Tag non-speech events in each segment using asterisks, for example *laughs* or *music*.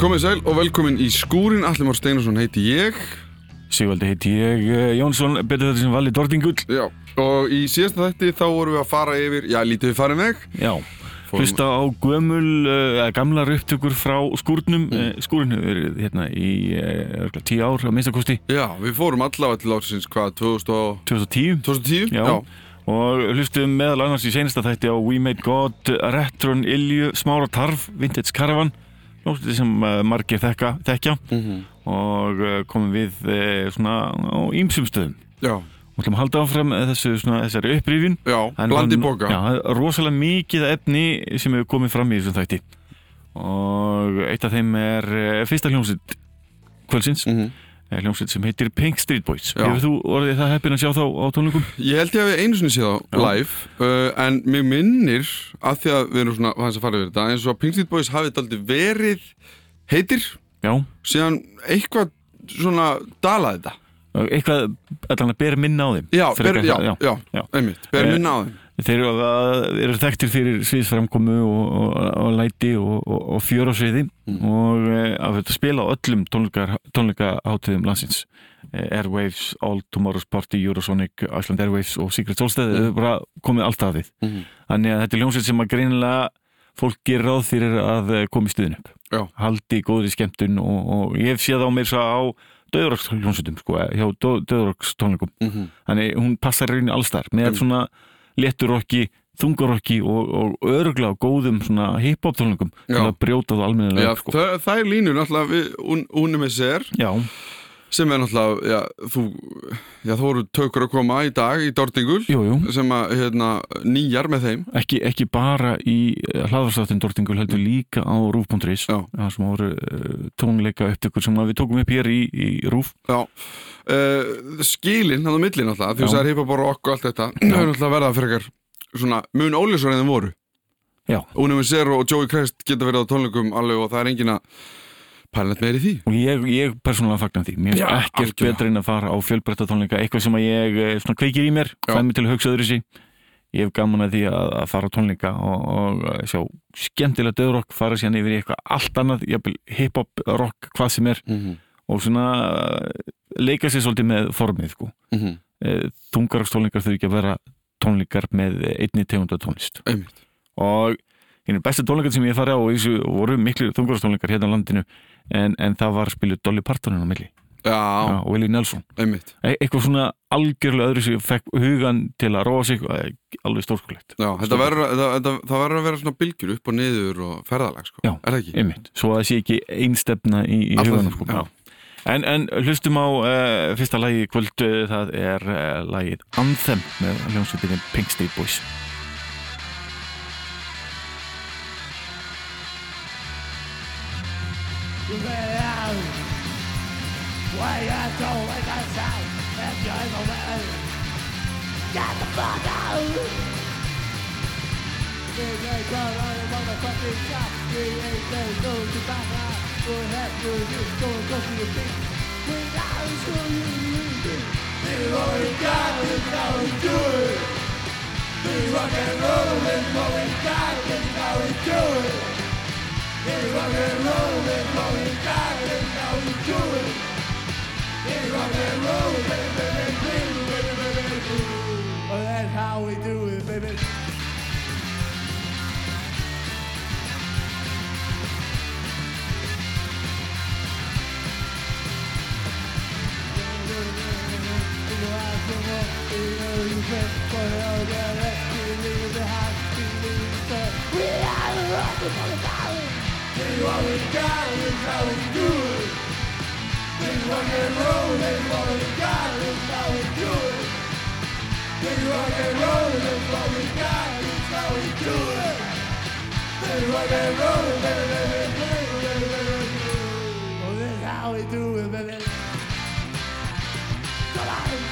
Komið sæl og velkomin í skúrin Allir Már Steinarsson heiti ég Sigvaldi heiti ég, eh, Jónsson, betur þetta sem Valli Dordingull. Já, og í síðasta þætti þá vorum við að fara yfir Já, lítið við farið meg Já, Fórum- hlusta á gömul, uh, gamlar upptökur frá skúrnum. Mm. Skúrin hefur verið hérna í uh, tíu ár að minnstakosti, Já, við fórum allavega til ársins hvað, 2000 og... 2010. 2010? Já. Og hlustum meðal annars í senasta þætti á We Made God, Retron, Ilju, Smára Tarf, Vintage Caravan, lótið sem uh, margir þekka, þekkja Mhm. og uh, komum við uh, svona á ýmsum stöðum. Já, Og ætlum að halda áfram þessu, svona, þessari upprýfin. já, blandi boka Já, rosalega mikið efni sem hefur komið fram í þessum þætti og eitt af þeim er eh, fyrsta hljómsveit kvöldsins, mm Mhm. Hljómsveit sem heitir Pink Street Boys. Hefur þú orðið það heppin að sjá þá á tónleikum? Ég held ég að við einu sinni séð á Já. live uh, En mér minnir að því að við erum svona aðeins að fara yfir þetta eins og að Pink Street Boys hafið aldrei verið heitir Já, síðan eitthvað svona dalaði þetta eitthvað allan að bera minna á þeim Já, ber, já, já, já. einmitt, ber Eh, minna á þeim Þeir eru, að, þekktir fyrir sviðsframkomu og, og, og læti og, og, og fjör á sviði Mm. og e, að spila öllum tónleika, tónleikaháttiðum landsins e, Airwaves, All Tomorrow's Party, Eurosonic, Iceland Airwaves og Secret Solstead mm. bara komið alltaf við Mhm. þannig að þetta er ljónsveit sem að greinilega fólk gerir ráð fyrir að eh, koma í stuðin upp Já. haldi í góðri skemmtun og, og ég hef séð á mér svo á döðurokks hljónsveitum sko, hjá döðurokks tónleikum Mhm. þannig hún passar raunin allstar með Mm. svona létturokki þungarokki og, og örgla og góðum svona hip-hop tónleikum til Já. að brjóta það Já, almennilega sko. það, það er línur náttúrulega við un, unum með sér já, sem er náttúrulega, já, þú já, þú voru tökur að koma í dag í Dortingul jú, jú. sem að, hérna, nýjar með þeim. Ekki, ekki bara í hlaðarstáttin Dortingul heldur líka á Rúf.is það sem voru uh, tónleika upptökur sem við tókum upp hér í, í Rúf Já, uh, skilin hann á milli náttúrulega, því að og rock og allt þetta, það er náttúrulega verða frekar svona mun ólísar en þeim voru. Unum með sér og Joey Crest geta verið á tónleikum alveg og það er engin að pæla neitt meir í því ég, ég persónulega fagnar því mér er ekkert algjörlega. betra en að fara á fjölbreytta tónleika eitthvað sem ég eh, svona kveikir í mér Já. fæði mig til að hugsa öðru sí ég hef gaman að því að, að fara á tónleika og, og eh, sjá skemmtilega döðrock fara síðan yfir í eitthvað allt annað hip-hop, rock, hvað sem er mm -hmm. og svona eh, leika sér svolítið með formið sko. Mm -hmm. þungarokkstónleikar þurfi ekki að vera tónleikar með einni tegunda tónlist Einmitt og einu bestu tónleikar sem ég farið á og þessu voru miklu þungarokkstónleikar hérna á landinu en, en það var spiluð Dolly Partonin á milli. Já, og Willie Nelson. Einmitt. E eitthvað svona algjörlega öðru sem fekk hugan til að róa sig eh, alveg stórkulegt það verður að vera svona bylgjur upp og niður og ferðalag sko. Já. Er það ekki? einmitt, svo að það sé ekki einstefna í, í huganum sko. en, en hlustum á uh, fyrsta lagi í kvöld uh, það er uh, lagið Anthem með hljómsveitinni Pink Street Boys real Way it's always the same If you're the way Get the fuck out We ain't got all the motherfucking shot We ain't there no to back up We'll have to do so go to your feet We know who you be We already got it, now we rock and roll and what we got is how we do it rock and roll, this what we got, this how we do it Hey, rock and roll, baby, baby, baby, baby, baby, baby. Oh, that's how we do it, baby. We are the rock and roll valley. This is what we got, this is how we do it. This is rock and roll, this is what we got, this is how we do it. This is rock and roll, this is what we got, this is how we do it. This is rock and roll, baby, baby, baby, baby, baby, baby. Oh, this is how we do it, baby. Come on.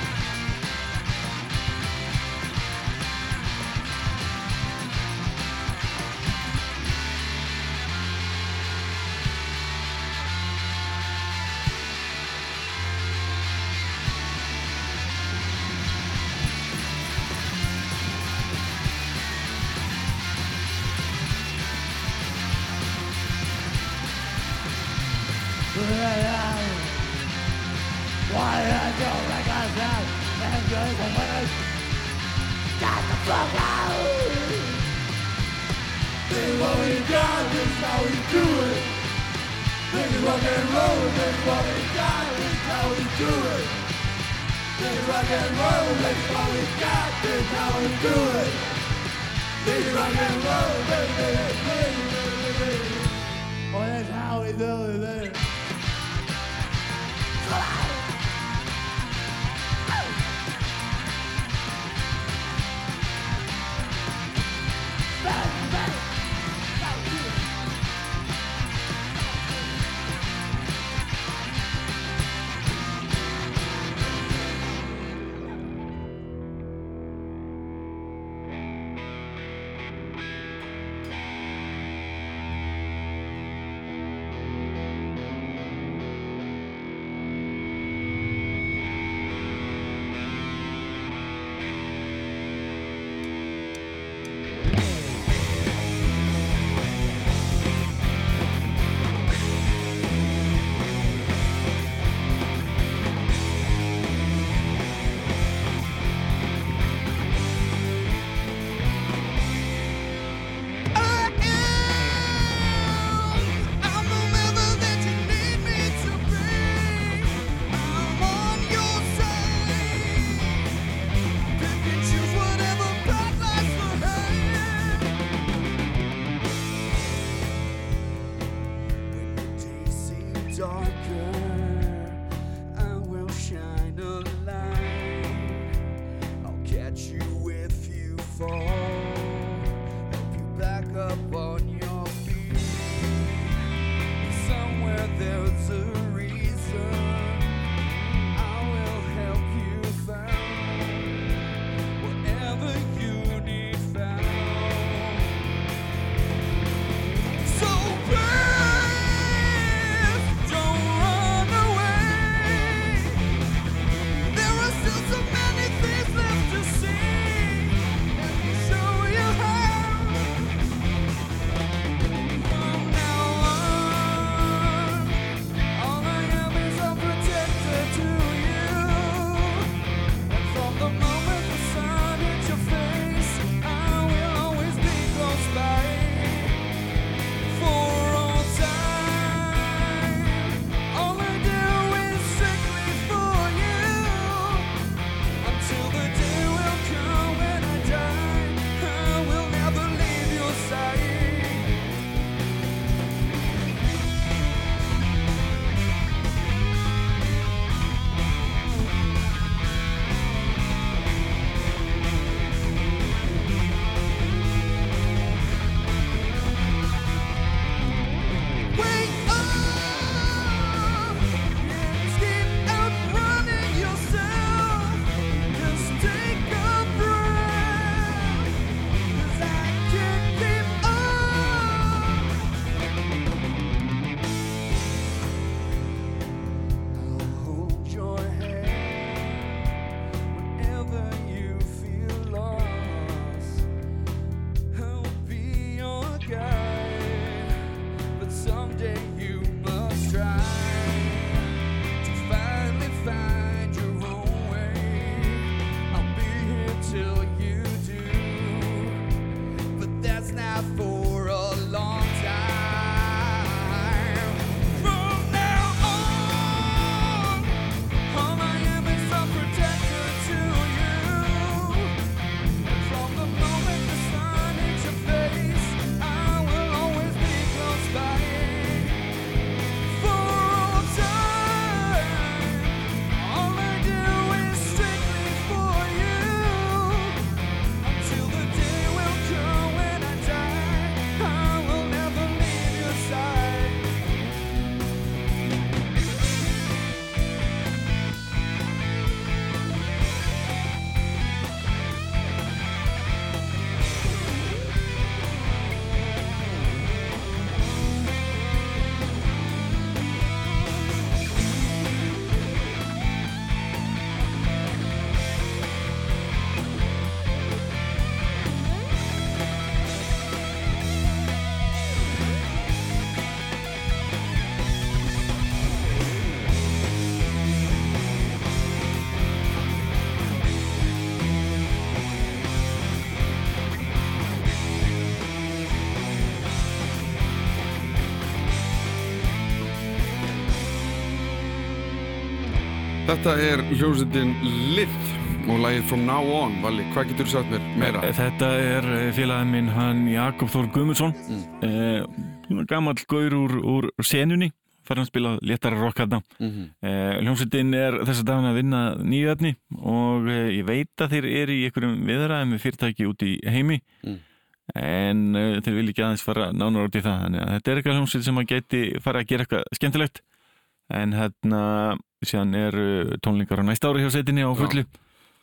Oh, that's how we do it. Darker, Þetta er hljómsveitin Lith og lagið From Now On, Valli, hvað getur þú sagt mér meira? Þetta er eh, félagin minn, hann Jakob Þór Guðmundsson Mm. mm. gammal gaur úr, úr senunni fær hann spila léttara rock hérna Mhm. eh, hljómsveitin er þess að dagana að vinna nýju efni og eh, ég veit að þeir eru í einhverjum viðræðum með fyrirtæki út í heimi Mm. en eh, þeir vil ekki aðeins fara nánar út í það þannig að þetta er eitthvað hljómsveit sem að geti fara að gera eitthvað skemmtilegt en hérna síðan eru tónlingar á næsta ári hjá sveitinni á fullu.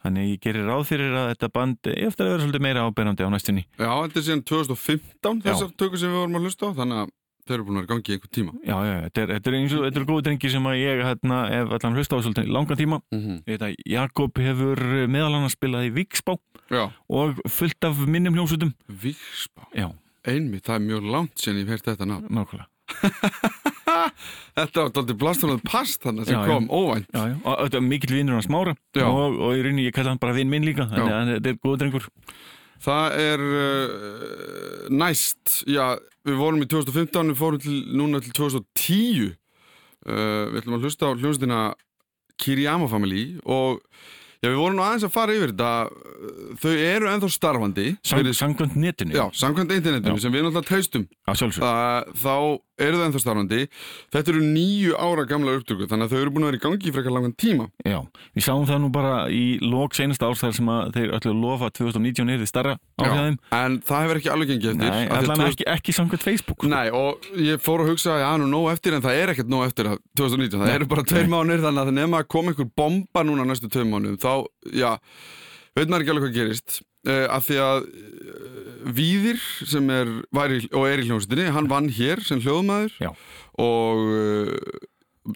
Þannig ég gerir ráð fyrir að þetta band eftir að vera svolítið meira áberandi á næstunni. Já, þetta er síðan 2015 þessar tökur sem við vorum að hlusta á, þannig að þeir eru búin að vera gangi í einhver tíma. Já, já, þetta er, þetta er eins og, þetta er góði drengir sem að ég hérna, hef allan hlusta á svolítið langan tíma. Mm -hmm. Að Jakob hefur meðal hann að spilað í Víksbá Já, og fullt af minnum hljómsutum Víksbá, Já, einmitt, það er mjög langt síðan ég hef heyrt þetta nafn. *laughs* Þetta var daldið blastunað past þannig sem Já, já. kom óvænt. Já, já, og þetta er mikill vinnur hans Mára Já. og, og í rauninni ég kalla hann bara vinn minn líka þannig Já. að þetta er góði drengur Það er uh, næst, já, við vorum í 2015, við fórum til, núna til 2010. Uh, við ætlum að hlusta á hljómsveitina Kiriyama Family og já, við vorum nú aðeins að fara yfir þetta. Uh, Þau eru ennþá starfandi. Sangkvæmt netinu Já, samkvæmt internetinu Já. sem við náttúrulega treystum að sjálfsög þá eru það ennþá starfandi þetta eru nýju ára gamla upptöku þannig að þau eru búin að vera í gangi í frekar langan tíma Já, við sáum það nú bara í lók senasta þar sem að þeir öllu að lofa að 2019 er þið starra á þeim en það hefur ekki alveg gengið eftir Nei, að allan 2000 ekki, ekki samkvæmt Facebook. Nei, og ég fór að hugsa að já, nú nóg eftir en það er ekkert nóg eftir að 2019 það Nei. eru bara tveir mánir þannig að það nefna að koma einhver bomba núna næstu tveir mánum þá, já, veit maður ekki alveg hvað gerist uh, af því að Víðir sem er, í, og er í hljómsveitinni hann vann hér sem hljóðmaður. Já. og uh,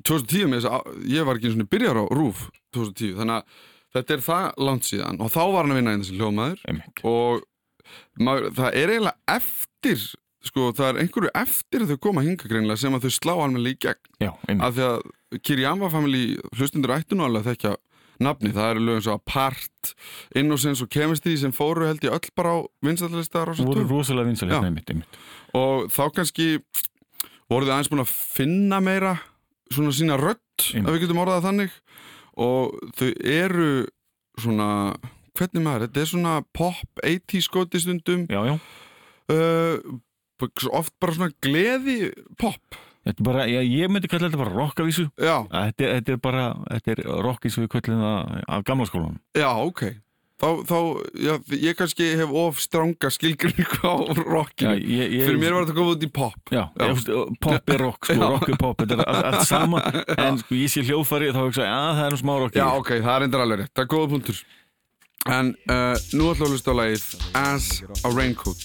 2010 með þess að ég var ekki eins og byrjar á RÚF 2010 þannig að þetta er það langt síðan. Og þá var hann að vinna einn þessi hljóðmaður. Einmitt. og maður, það er eiginlega eftir sko, það er einhverju eftir að þau koma hinga greinlega sem að þau slá almennilega í gegn. Já, af því að Kiriyama family hlustundur ættu að þekkja nafni, það eru lögum svo Apart, Innocence og Chemistry sem fóru held ég öll bara á vinstalista voru rosa rosalega vinsalega Já. einmitt, einmitt. og þá kannski voru þið aðeins búin að finna meira svona sína Einmitt. ef við getum orðað þannig og þau eru svona, hvernig maður, þetta er svona pop 80 skoti stundum Já, já, uh, oft bara svona gleði pop bara, já, ég myndi kalla þetta bara rockavísu já, Þetta, þetta er bara, þetta er rock eins og við kallum það af gamla skólanum. Já, ok. Þá, þá já, ég kannski hef of stranga skilgrinningu *laughs* á Já, rockinu ég, ég, fyrir mér var þetta komið út í pop. Já, Já. ég, pop er rock, sko, *laughs* Já. rock er pop, þetta er allt, allt sama *laughs* En sko, ég sé hljófari, þá hugsa ég, að það er nú smá rock já, ok, það er endur alveg rétt, það er góða punktur. En uh, nú ætlum við að hlusta á lagið As a Raincoat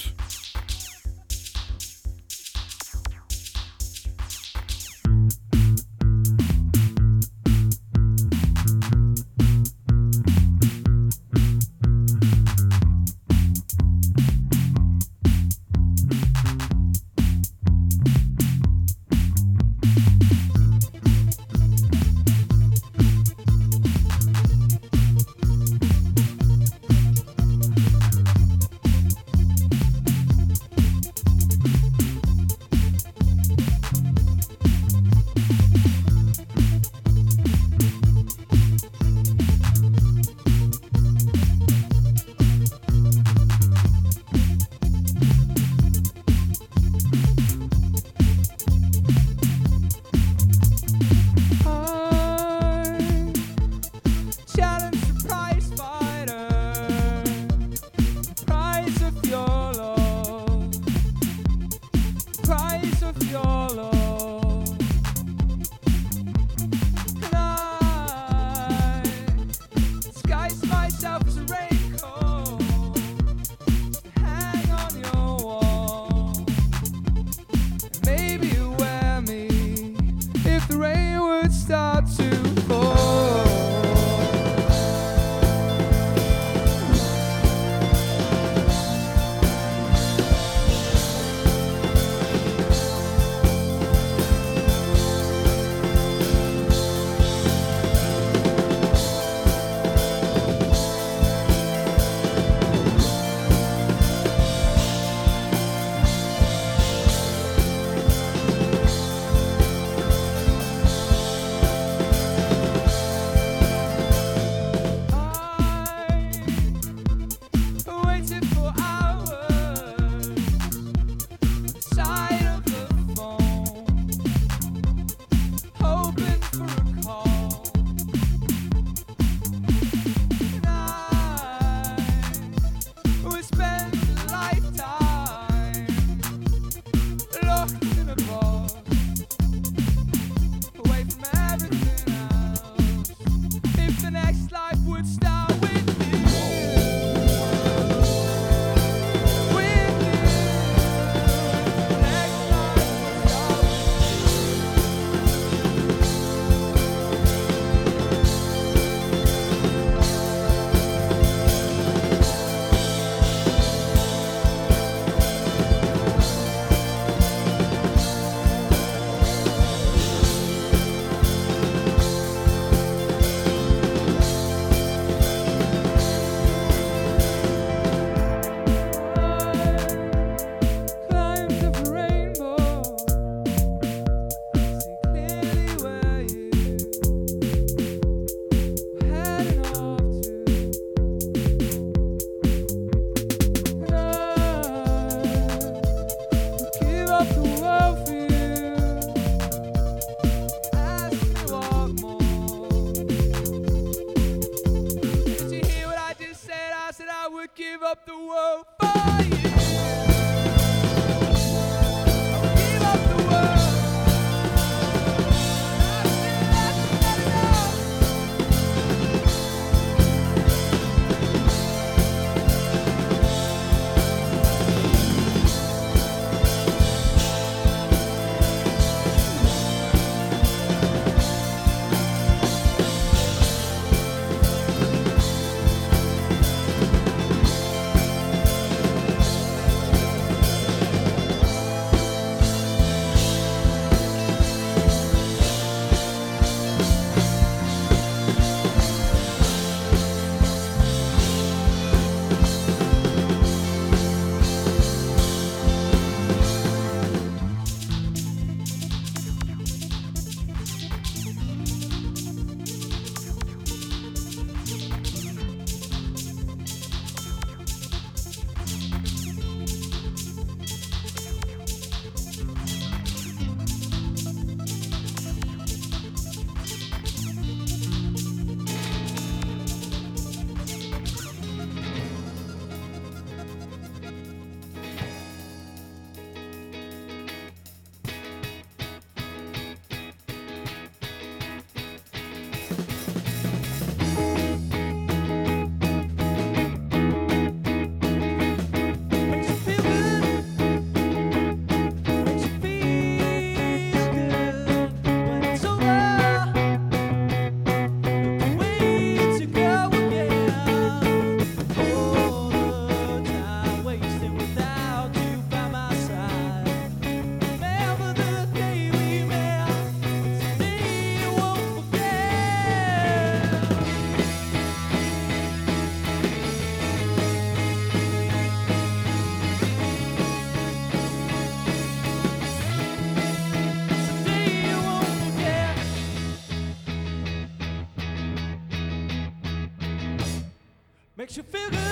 feel good.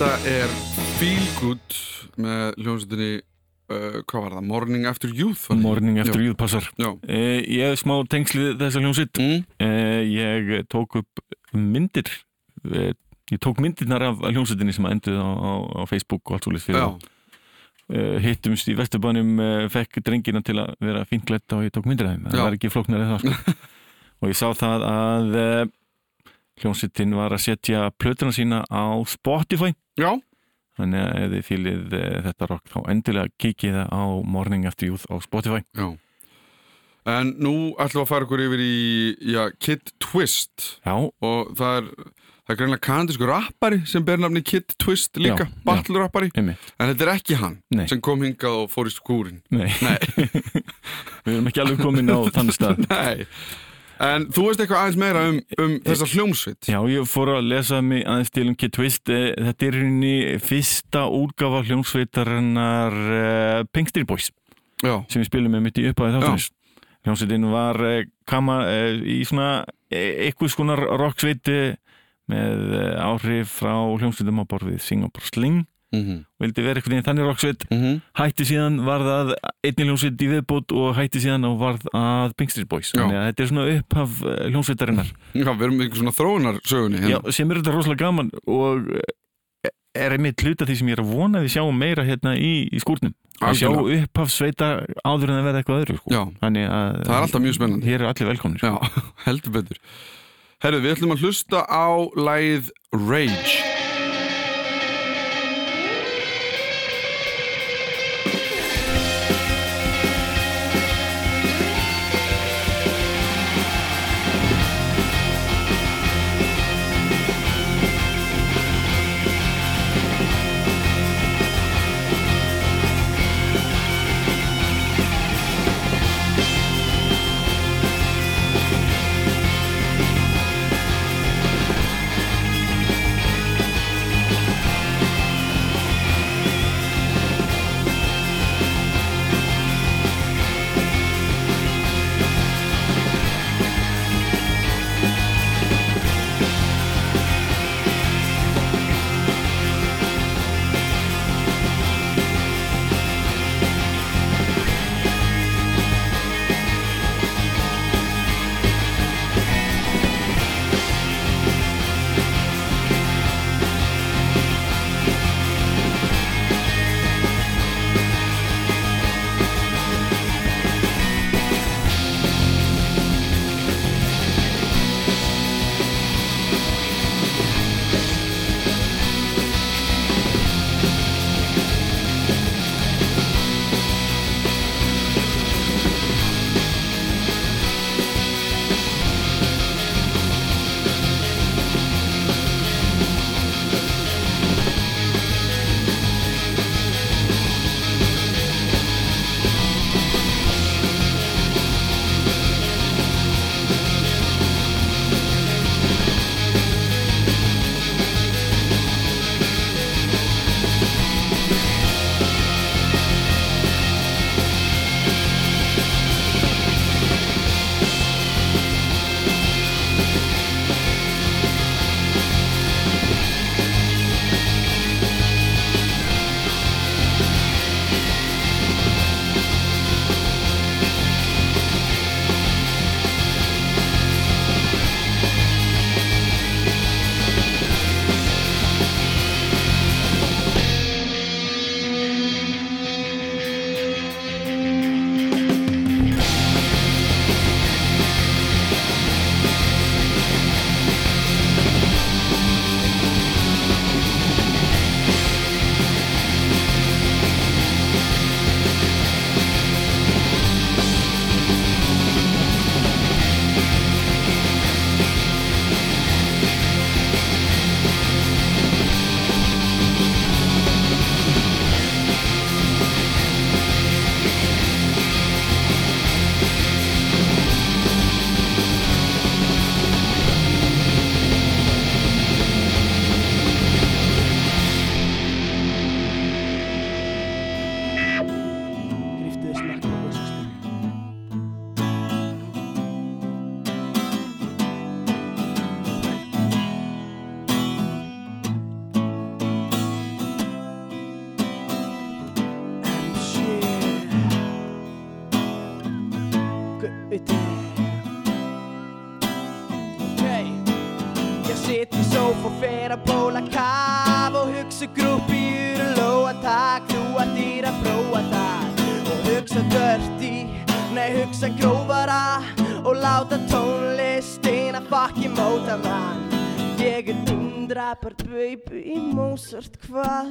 Þetta er Feel Good með hljómsveitinni uh, hvað var það? Morning After Youth það? Morning eftir Já. júð passar Já. eh, Ég hef smá tengslið þessa hljómsitt Mm. eh, Ég tók upp myndir eh, Ég tók myndirnar af hljómsittinni sem enduð á, á, á Facebook og allt svolítið fyrir Já, uh, hittumst í Vesturbænum uh, fekk drengina til að vera fínt glætt og ég tók myndir af þeim, það var ekki flóknar eða það sko. *laughs* og ég sá það að uh, hljómsittin var að setja plötuna sína á Spotify. Já, þannig að ef þið fýlið uh, þetta rock þá endilega kikið það á Morning After Youth á Spotify. Já. En nú ætlum við að fara ykkur yfir í já, Kid Twist. Já, og það er, það er greinlega kanadísku rappari sem ber nafni Kid Twist líka, Já, já. battle rappari einmitt, en þetta er ekki hann Nei. sem kom hingað og fór í skúrin nei, Nei, *laughs* við erum ekki alveg komin á þannig stað. *laughs* Nei En þú veist eitthvað aðeins meira um, um þessa hljómsveit? Já, ég fór að lesa mig aðeins til um Kid Twist. Eh, Þetta er henni fyrsta útgafa hljómsveitarinnar uh, Pink Street Boys Já, sem við spilum með mitt í uppáði þáttanins hljómsveitin var eh, kama eh, í svona eh, eitthvað skonar rocksveit eh, með eh, áhrif frá hljómsveitum á borfið Singapore Sling mhm, vildi vera eitthvað þannig rocksveit mhm. Hætti síðan varð að einni hljómsveit í viðbót og hætti síðan og varð að Pinkstreet Boys. Já. þannig að þetta er svona upphaf eh, hljómsveitarinnar. Já, við erum einhver svona þróunar sögunni Já, sem er þetta rosalega gaman og eh, er einmitt hluta því sem ég er að vona að við sjáum meira hérna í, í skúrnum. Að sjá Algjörlega. upphaf sveita áður en að verða eitthvað öðru sko. Þannig að það er alltaf mjög spennandi. Hér er allir velkomnir Já, *laughs* heldur betur. Herru, við ætlum að hlusta á lagið Rage nei hugsa grófara og láta tónlistina fucking móta mann. Ég er undrapart baby í Mozart hvað?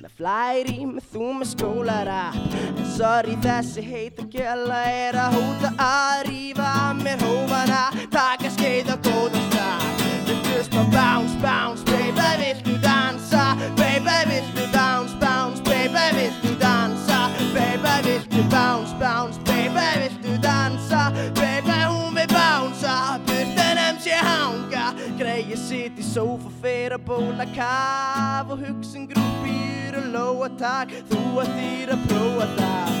Með flæri með þú með skólarapp en sorry þessi heita gæla er að hóta að rífa mér hófana. Taka skeið og góða stað. Viltu smá bounce, bounce, baby, viltu dansa? Baby, viltu bounce, bounce, baby, viltu sófa, fer að bóla kaf og hugsa um grúpir og lóa takk Þú að þýra prófa það.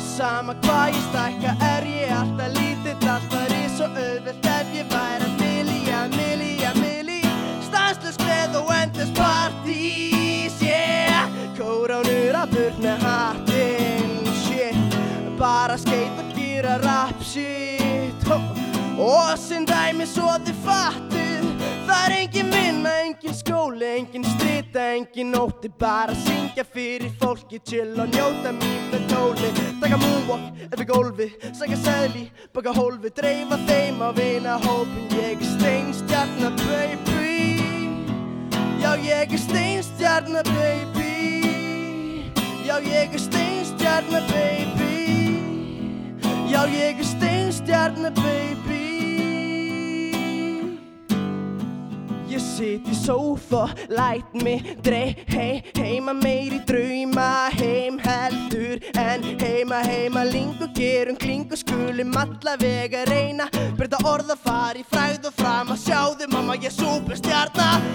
Sama hvað ég stækka er ég alltaf lítill. Alltaf rís og auðvilt ef ég væri að milja, milja, milli stanslust gleð og endless partís yeah kóránur að burna hattinn shit bara skeit og gera rap shit og sem dæmi svo þið fattuð það er engin vinna, engin skóli engin strita, engin nótti bara syngja fyrir fólki chill og njóta mín með tóli taka moonwalk yfir gólfi sækja seðli, baka hólfi dreifa þeim á vina hópin ég er steinstjarna baby. Já, ég er steinstjarna, baby. Já, ég er steinstjarna, baby. Já, ég er steinstjarna, baby Ég sit í sófa, læt mig drey hei, heima meiri drauma heim heldur en heima heima ling og gerum kling og skulum alla vega reyna. Breyta orða fari fræð og fram að sjáðu mamma ég er superstjarna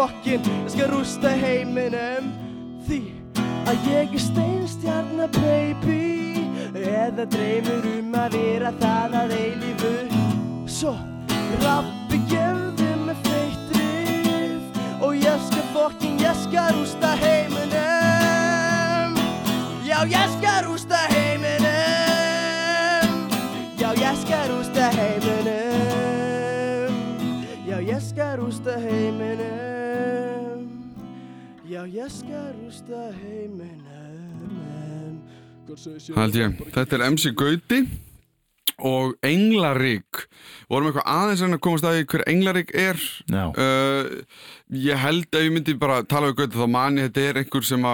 fokkin, ég skal rústa heiminum. Því að ég er steinstjarna baby eða dreymur um að vera það að eilífu. Svo rappi gefðu mig feitt riff og ég skal fokkin, ég skal rústa heiminum. Já ég skal rústa heiminum. Já ég skal rústa heiminum. Já, ég skal rústa heiminum Já, ég skal rústa heiminum. Held ég, þetta er MC Gauti og Englarík. Vorum eitthvað aðeins en að komast að hver Englarík er? Já. uh, ég held að ég myndi bara tala við Gauti þá mani þetta er einhver sem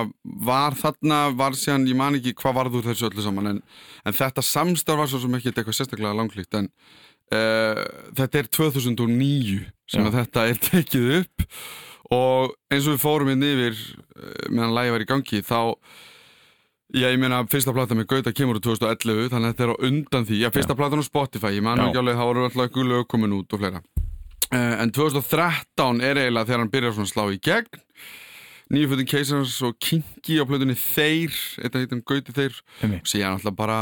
var þarna, var síðan, ég man ekki hvað varð úr þessu öllu saman en, en þetta samstarf var svo sem ekki eitthvað sérstaklega langlíkt en uh, þetta er 2009 sem Já. að þetta er tekið upp og eins og við fórum inn yfir uh, meðan lægi var í gangi þá Já, ég meina, fyrsta plata með Gauta kemur úr 2011, þannig að þetta er á undan því. Já, fyrsta platan á Spotify, ég man Já. ekki alveg, þá voru alltaf einhver lög komin út og fleira. Uh, en 2013 er eiginlega þegar hann byrjar svona að slá í gegn. Nýjufutin Keisars og Kinky á plötunni Þeir, þetta heitum Gauti Þeir. Síðan alltaf bara,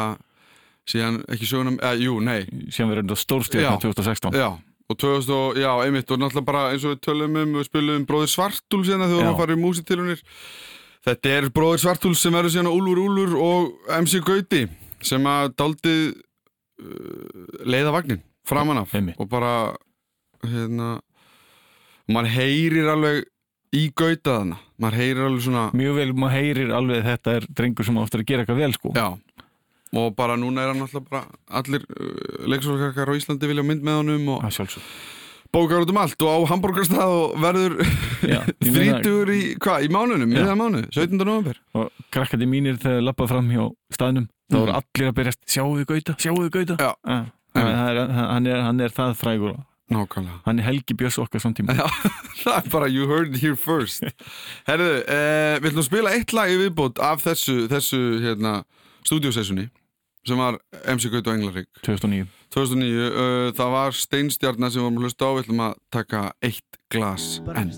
síðan ekki sögunum, eða, jú, nei, Síðan verður þetta stórstjórna Já. 2016 já. Og 2000, og- já, einmitt, og náttúrulega bara eins og við tölum um, við spilum Bróðir Svartúl síðan þegar við fara í músitilunir. Þetta er Bróðir Svartúl sem verður síðan Úlfur Úlfur og MC Gauti sem að daldið uh, leiða vagnin framan af. Einmitt. og bara hérna maður heyrir alveg í Gauta þarna. Maður heyrir alveg svona Mjög vel, maður heyrir alveg þetta er drengur sem áttur að gera eitthvað vel sko. Já og bara núna er hann alltaf bara allir uh, leiksólkarkar á Íslandi vilja mynd með honum og Það sjálfsög bókar út um allt og á hambúrgarstað og verður *laughs* þrítugur í, í mánuðum, Já. miðan mánuð, 17. november og krakkandi mínir þegar lappað fram hjá staðnum þá voru Mm. allir að byrjast sjáu þið gauta, sjáu þið gauta Já. Ah, það er, hann, er, hann er það frægur Nákvæmlega hann er Helgi Björns okkar samtíma Já, *laughs* það er bara you heard it here first *laughs* Herðu, eh, við ætlum að spila eitt lag í viðbót af þessu, þessu hérna, stúdíosessjoni sem var MC Gaut og Englarík 2009 2009, uh, það var Steinstjarnar sem að hlusta á, við ætlum að taka eitt glas enn.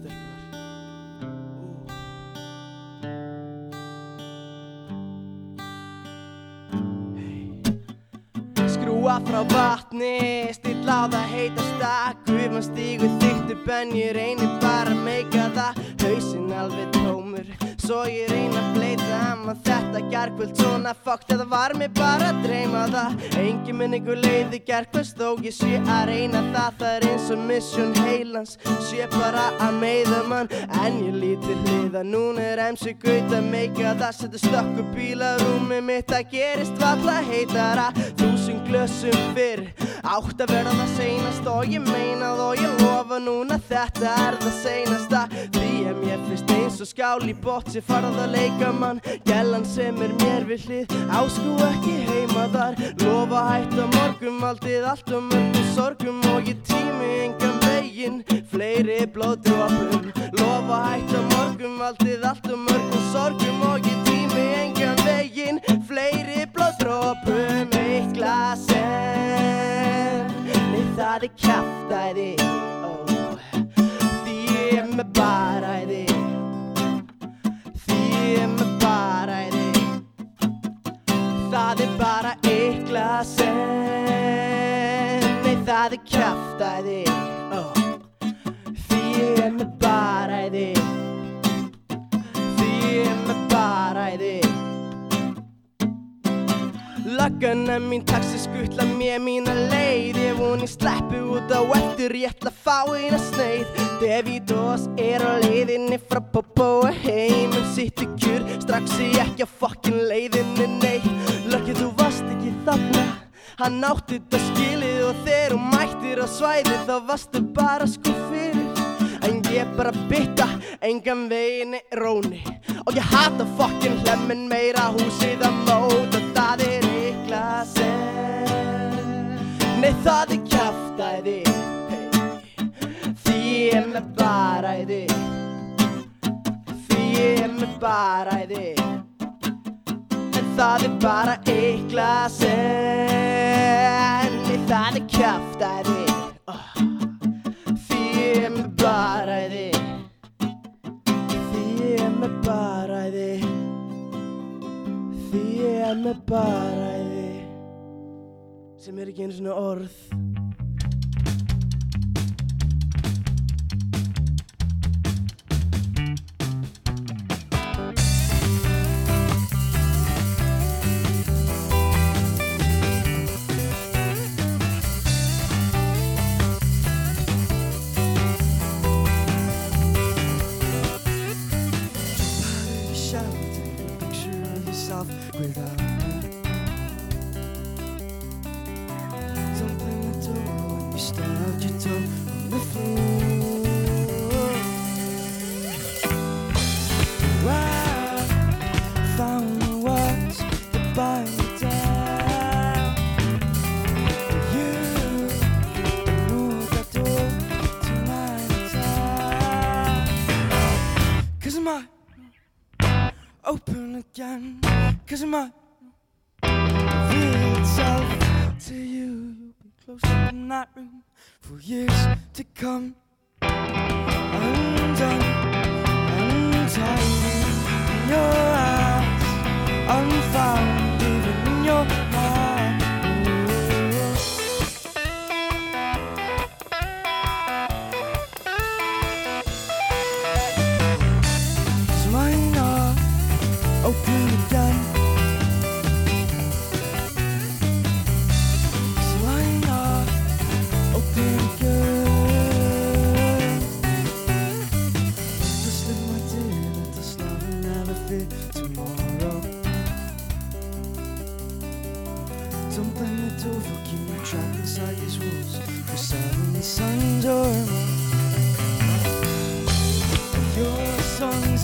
Skrúa frá vatni, stilla á það heita stakk. Gufan stígur þykkt upp en ég reynir bara að meika það. Hausinn alveg tómur, svo ég reyna að bleita Amma þetta gerkvöld svona fokkt eða var mér bara að dreyma það. Engin minningu leiði gerkvöld þó ég sé að reyna það. Það er eins og mission heilans, sé bara að meiða mann. En ég líti hliða, núna er MC Gaut að meika það. Settu stökku bílarúmi mitt, það gerist valla heitara. Þúsund glössum fyrr, átt að vera það seinast Og ég meina það og ég lofa núna þetta er það seinasta. Því að mér finnst eins og skál í bótt sem farað að leika mann Gælan sem er mér við hlið, áskú ekki heima þar. Lofa hætt á morgum, aldið allt og mörgum sorgum Og ég tími engan veginn, fleiri blóðdrópum Lofa hætt á morgum, aldið allt og mörgum sorgum Og ég tími engan veginn, fleiri blóðdrópum Eitt glas enn það er kjaftaði oh. Því ég er með baræði Því ég er með baræði Löggana mín taxi skutla mér mína leið. Ég voni sleppu út á eftir Ég ætla að fá eina sneið. Davidos er á leiðinni frá Bobo og heim. En sittu kjur, strax ég ekki á fokkin leiðinni neitt. Löggið þú varst ekki þarna Hann átti þetta skilið og þegar þú mættir á svæði Þá varstu bara sko fyrir. En ég bara bytta, engan veginn er róni. Og ég hata fokkin hlemmin meira húsið að móta Það er ykla sem Nei það er hey. Því ég er með baræði Því ég er með baræði það er bara ykla sem Nei það er kjaftaði oh. Því ég er með baræði Því ég er með baræði Því ég er með baræði Sem er ekki einu svona orð that room for years to come. Undone, untidy um, in your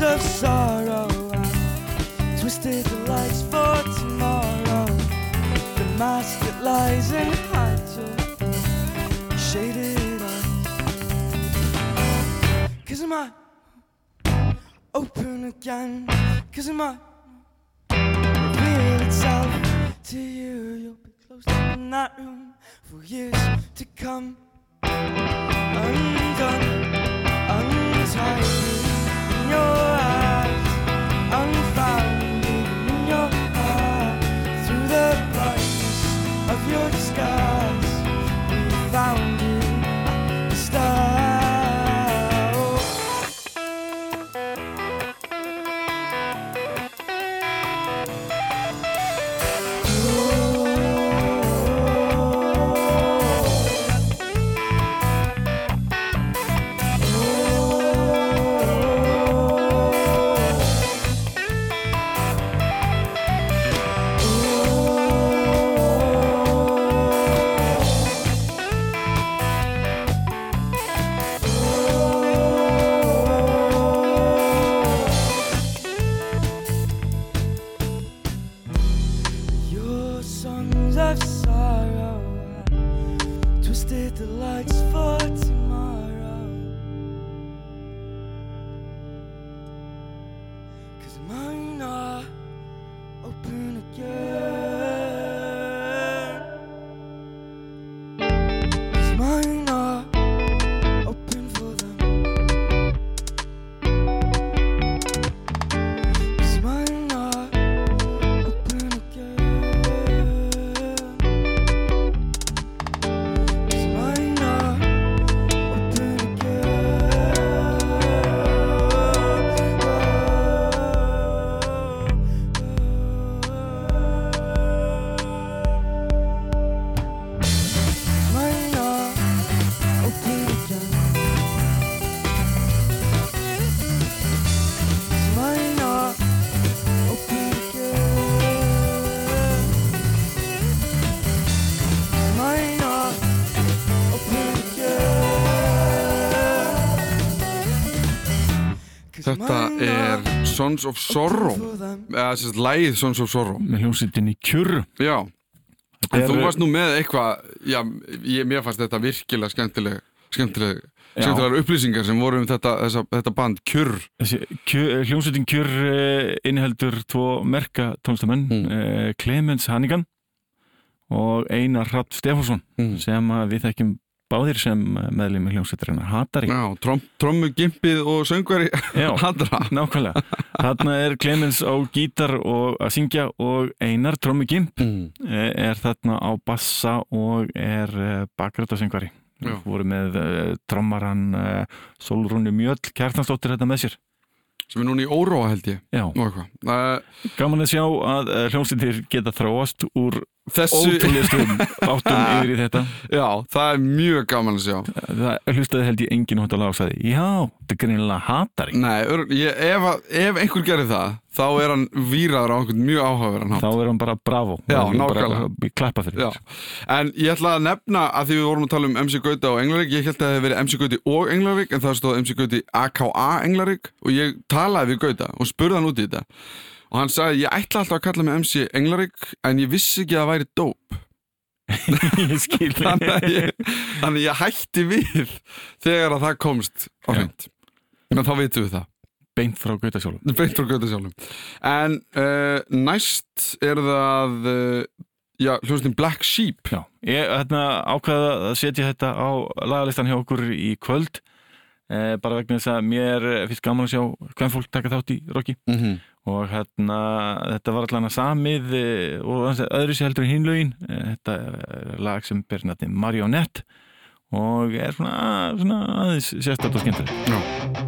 of sorrow and twisted the lights for tomorrow. The mask that lies in your shaded eyes. Cause it might open again. Cause it might reveal itself to you. You'll be closed up in that room for years to come. Undone untied in Sons of Sorrow eða sérst lægið Sons of Sorrow með hljómsveitinni Kjurr Já, en Þetta þú er- varst nú með eitthvað Já, ég, mér fannst þetta virkilega skemmtileg skemmtileg, skemmtilegar upplýsingar sem voru um þetta, þessa, þetta band Þessi kjö- hljómsveitin Kjurr uh, inniheldur tvo merka tónstamenn Mm. mm. Clemens Hannigan og Einar Rapp Stefánsson Mm. sem við þekkjum báðir sem meðlum í hljómsveitarinnar Hatari Já, trom, trommu, gimpið og söngveri Já, *laughs* Handra nákvæmlega. Þarna er Clemens á gítar og að syngja og Einar Trommi Gimp mm. eh, er þarna á bassa og er bakrættasengvari Já. voru með uh, trommaran Solrúnu Mjöll Kjartansdóttir þetta með sér. Sem er núna í óróa held ég. Já, gaman að sjá að hljómsveitir geta þróast úr Þessu, ótrúlistum *laughs* áttum yfir í þetta. Já, það er mjög gaman að sjá. Það hlustaði held ég enginn hótt að lág og sagði já, þetta er greinilega hatari Nei, ég, ef, ef einhver gerir það þá er hann víraður á einhvern mjög áhugaverðan hátt. Þá er hann bara bravo. Já, nákvæmlega. en ég ætla að nefna að því við vorum að tala um MC Gauta og Englarík ég held að það hefði verið MC Gauti og Englarík en það stóð MC Gauti AKA Englarík og ég talaði við Gauta og spurði hann út í þetta og hann sagði ég ætla alltaf að kalla mig MC Englarík en ég vissi ekki að það væri dóp *laughs* *laughs* þannig að ég, þannig ég hætti við þegar að það komst á hreint. En þá vitum við það. Beint frá Gauta sjálf beint frá Gauta sjálfum en uh, næst er það uh, já, hljóðstin Black Sheep. Já, ég hérna, ákvaða að setja þetta á lagalistan hjá okkur í kvöld bara vegna þess að mér eh, finnst gaman að sjá hvern fólk taka þátt í Rocky. Mm -hmm. og hérna, þetta var allan að samið eh, og öðru sér heldur en hinlögin þetta er lag sem ber nafni Marionette. Og er svona, svona aðeins sérstætt og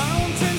mountain.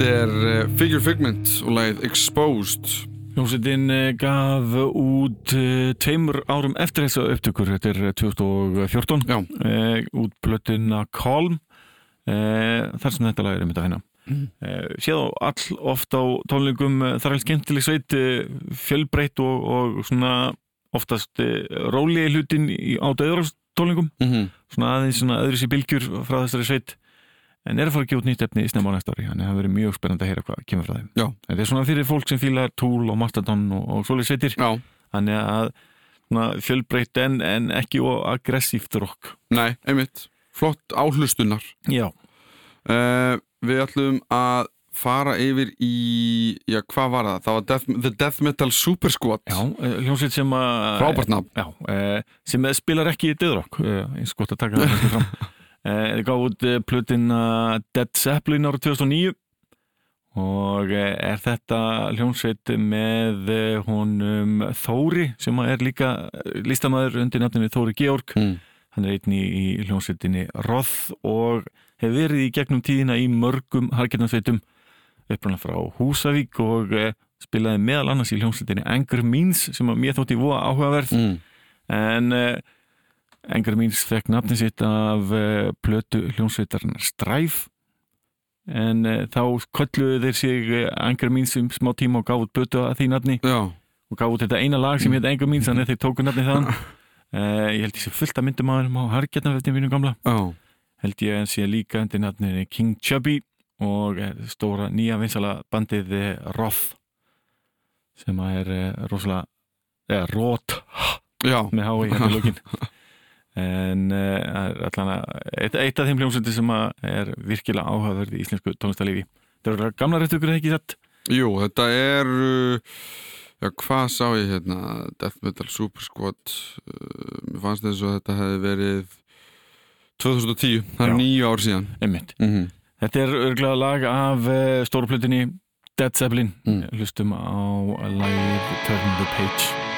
Þetta er uh, Figure Figment og lagið Exposed. Hljómsveitin eh, gaf út eh, tveimur árum eftir þessu upptökur, þetta er eh, 2014, Já, eh, út blötuna Calm, eh, þar sem þetta lag er einmitt að finna. Mm. Eh, séð á all oft á tónleikum, eh, það er skemmtileg sveit, eh, fjölbreytt og, og svona oftast eh, róli hlutin á döðurástónleikum, mm svona aðeins svona öðru sér bylgjur frá þessari sveit, en er að fara að gefa út nýtt efni í snemma á næsta ári, þannig að það verið mjög spennandi að heyra hvað kemur frá þeim. Já. Þetta er svona fyrir fólk sem fílar Tool og Mastodon og, og svoleið sveitir, Já, þannig að svona, fjölbreytt en, en ekki aggressíft rock. nei, einmitt Flott áhlustunar Já. uh, Við ætlum að fara yfir í Já, hvað var það? Það var Death, The Death Metal Super Squad Já, eh, hljómsveit sem að Frábært nafn Já, eh, sem spilar ekki í döðrock eh, eins gott að taka það fram *laughs* Þeir gáðu út eh, plötina Dead Zeppelin árið 2009 og eh, er þetta hljómsveit með eh, honum Þóri sem er líka eh, listamæður undir nafninu Þóri Georg mm. hann er einni í hljómsveitinni Roth og hefur verið í gegnum tíðina í mörgum harkjarnarsveitum uppræðan frá Húsavík og eh, spilaði meðal annars í hljómsveitinni Anger Means sem að mér þótti voða áhugaverð Mm. en uh, Anger Means fekk nafni sitt af uh, plötu hljómsveitarnar Stræf. En uh, þá kölluðu þeir sig uh, Anger Means um smá tíma og gáðu plötu að því nafni. Já, og gáðu þetta eina lag sem heit Anger Means þannig að þeir tóku nafni þaðan. Uh, *laughs* ég held ég sé fullt að myndum að þeim á harkjarnafettin mínum gamla. Já, held ég að sé líka undir nafninu King Chubby og eh, stóra nýja vinsala bandið eh, Roth sem að er eh, rosalega eða Roth með hái hérna í lókin *laughs* en uh, allan að eitt, eitt af þeim hljómsöndir sem er virkilega áhugaverð í íslensku tónlistarlífi. Þetta eru gamla réttugur ekki satt Jú, þetta er uh, Já, hvað sá ég hérna? Death Metal Super Squad uh, Mér fannst þess að þetta hefði verið 2010, það er nýju ár síðan. Einmitt. mm -hmm. þetta er örglega lag af stóru plötunni Dead Zeppelin. Mm. hlustum á lagið Turn the Page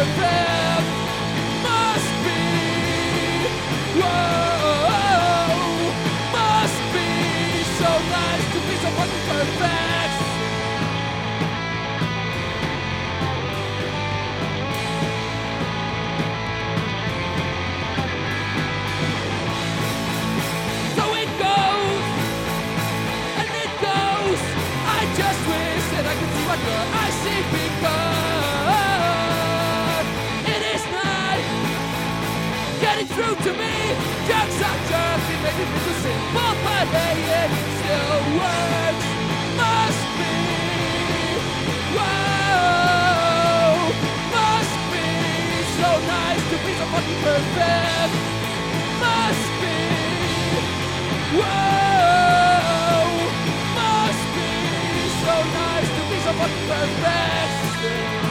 perfect. Through to me. Jokes are jokes, it may be too simple, but hey, it still works. Must be, whoa, must be so nice to be so fucking perfect. Must be. Whoa, must be so nice to be so fucking perfect.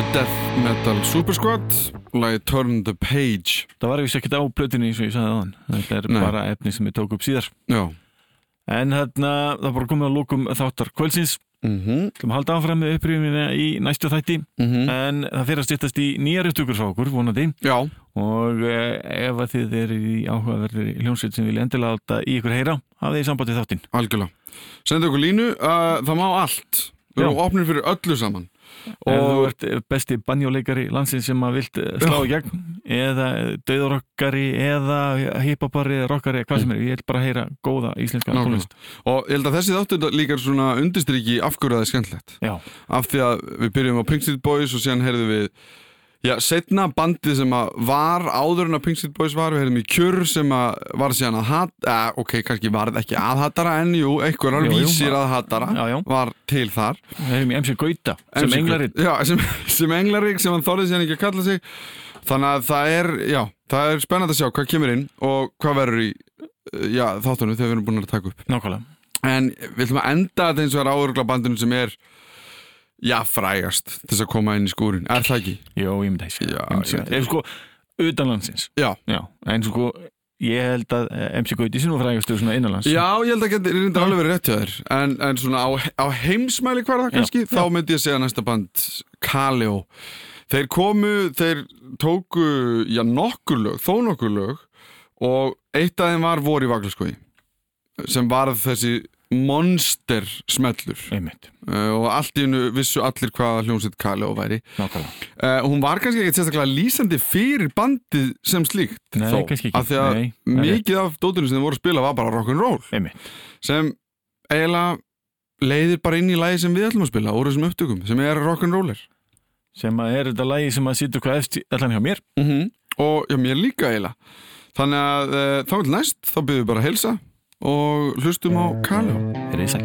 The Death Metal Super Squad lagi Turn the Page. Það var ekki ekkert á plötunni eins og ég sagði aðan Þetta er Nei. bara efni sem ég tók upp síðar. Já. En hérna, það bara komið að lókum þáttar kvöldsins. Mm -hmm. Þú maður halda áfram með upprýfina í næstu þætti. En það fyrir að styrtast í nýjar upptökur frá okkur, vonandi. Já, Og eh, ef að þið eru í áhugaverðir hljómsveit sem vilja endilega láta í ykkur heyra hafið þið sambandið þáttinn. Algjörlega. Sendu okkur línu, uh, það má allt. Við erum Já. opnir fyrir öllu saman Ef þú Og ert besti banjóleikari landsins sem að vilt eh, slá í gegn eða döðarokkari eða hiphopari eða rockari, hvað sem er, ég vil bara heyra góða íslenska tónlist. Og ég held að þessi þáttu líka er svona undirstriki af hverju það er skemmtilegt. Já, Af því að við byrjum á Pink Street Boys og síðan heyrðum við Já, setna bandið sem að var áður en að Pink Street Boys var, við heyrðum í Kjör sem að var síðan að hat, eh, ok, kannski var það ekki aðhattara en jú, einhverjar vísir var- aðhattara var til þar. Við hefum í MC Gauta sem englarinn Já, sem, sem englarík sem hann þorðið síðan ekki að kalla sig. Þannig að það er, já, það er spennandi að sjá hvað kemur inn og hvað verður í já, þáttunum þegar við erum búin að taka upp. Nákvæmlega. En við ætlum að enda þetta eins og er áurugla bandinu sem er já, frægast til þess að koma inn í skúrin Er það ekki? Jó, ég myndi að segja Ef sko, utanlandsins Já. Já, en sko ég held að eh, MC Gauti sé nú frægastu svona innanlands Já, ég held að geti reynda alveg verið rétt hjá þér. En, en svona á, á heimsmæli hvar það kannski þá myndi ég segja næsta band Kaleo. Þeir komu, þeir tóku já, nokkur lög, þó nokkur lög og eitt af þeim var voru í Vaglaskói sem var þessi monster smellur uh, og allt í hennu vissu allir hvaða hljómsveit Kaleo væri. Nákvæmlega. Uh, hún var kannski ekkert sérstaklega lýsandi fyrir bandið sem slíkt Nei, þó, af því að Nei, það er mikið af dótunum sem þeir voru að spila var bara rock'n'roll. Einmitt, sem eiginlega leiðir bara inn í lagi sem við ætlum að spila úr þessum upptökum sem er rock'n'roller. Sem er þetta lagi sem að sýtur hvað eftir allan hjá mér? Mm -hmm. og já, mér líka eiginlega. Þannig að uh, þá vil næst þá byrjum við bara að heilsa og hlustum á Kaleo Er þið sæl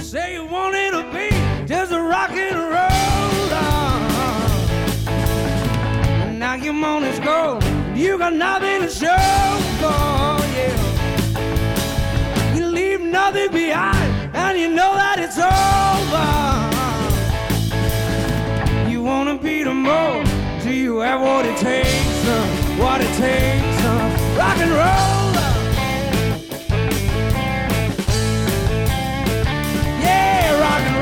Say you wanted to be just a rock and roll. And now your money's gone. You got nothing to show for, yeah. You leave nothing behind, and you know that it's over. You wanna be the most. Do you have what it takes? Uh, what it takes? Uh, rock and roll. Yeah, rock and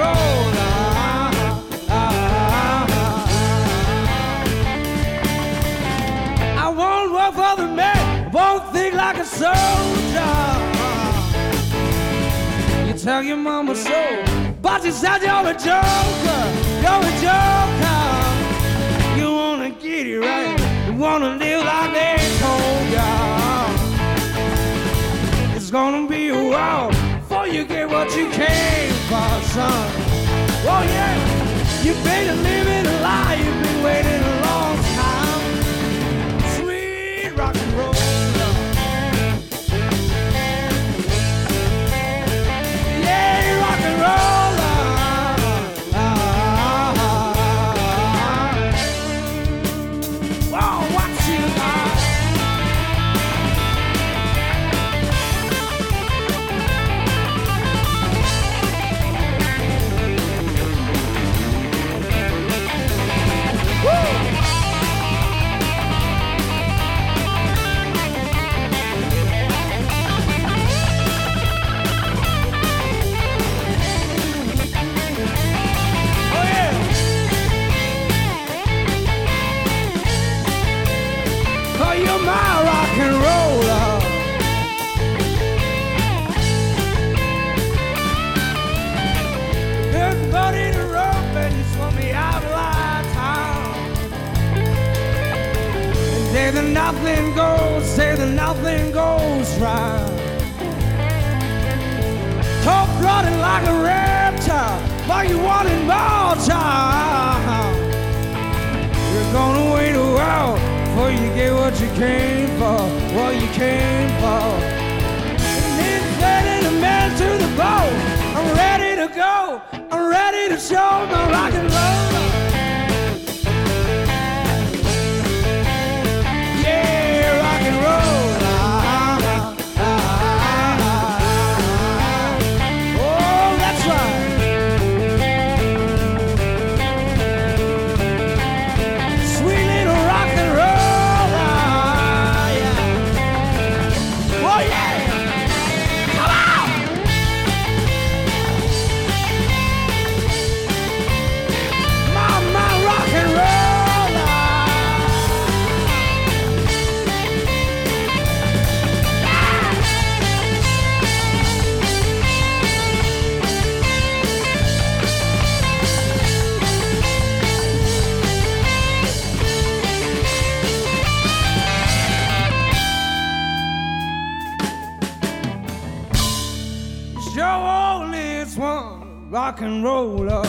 ah, ah. I won't work for the won't think like a soldier. Tell your mama so, but she said you're a joker, you're a joker. You wanna get it right, you wanna live like they told ya. It's gonna be a while before you get what you came for, son. Oh yeah, you better live it a lie, nothing goes, say that nothing goes right. Top running like a reptile, like you wanted more child. You're gonna wait a while before you get what you came for, what you came for. And then setting a man to the boat. I'm ready to go. I'm ready to show my rock and roll. Rock and roller. Oh.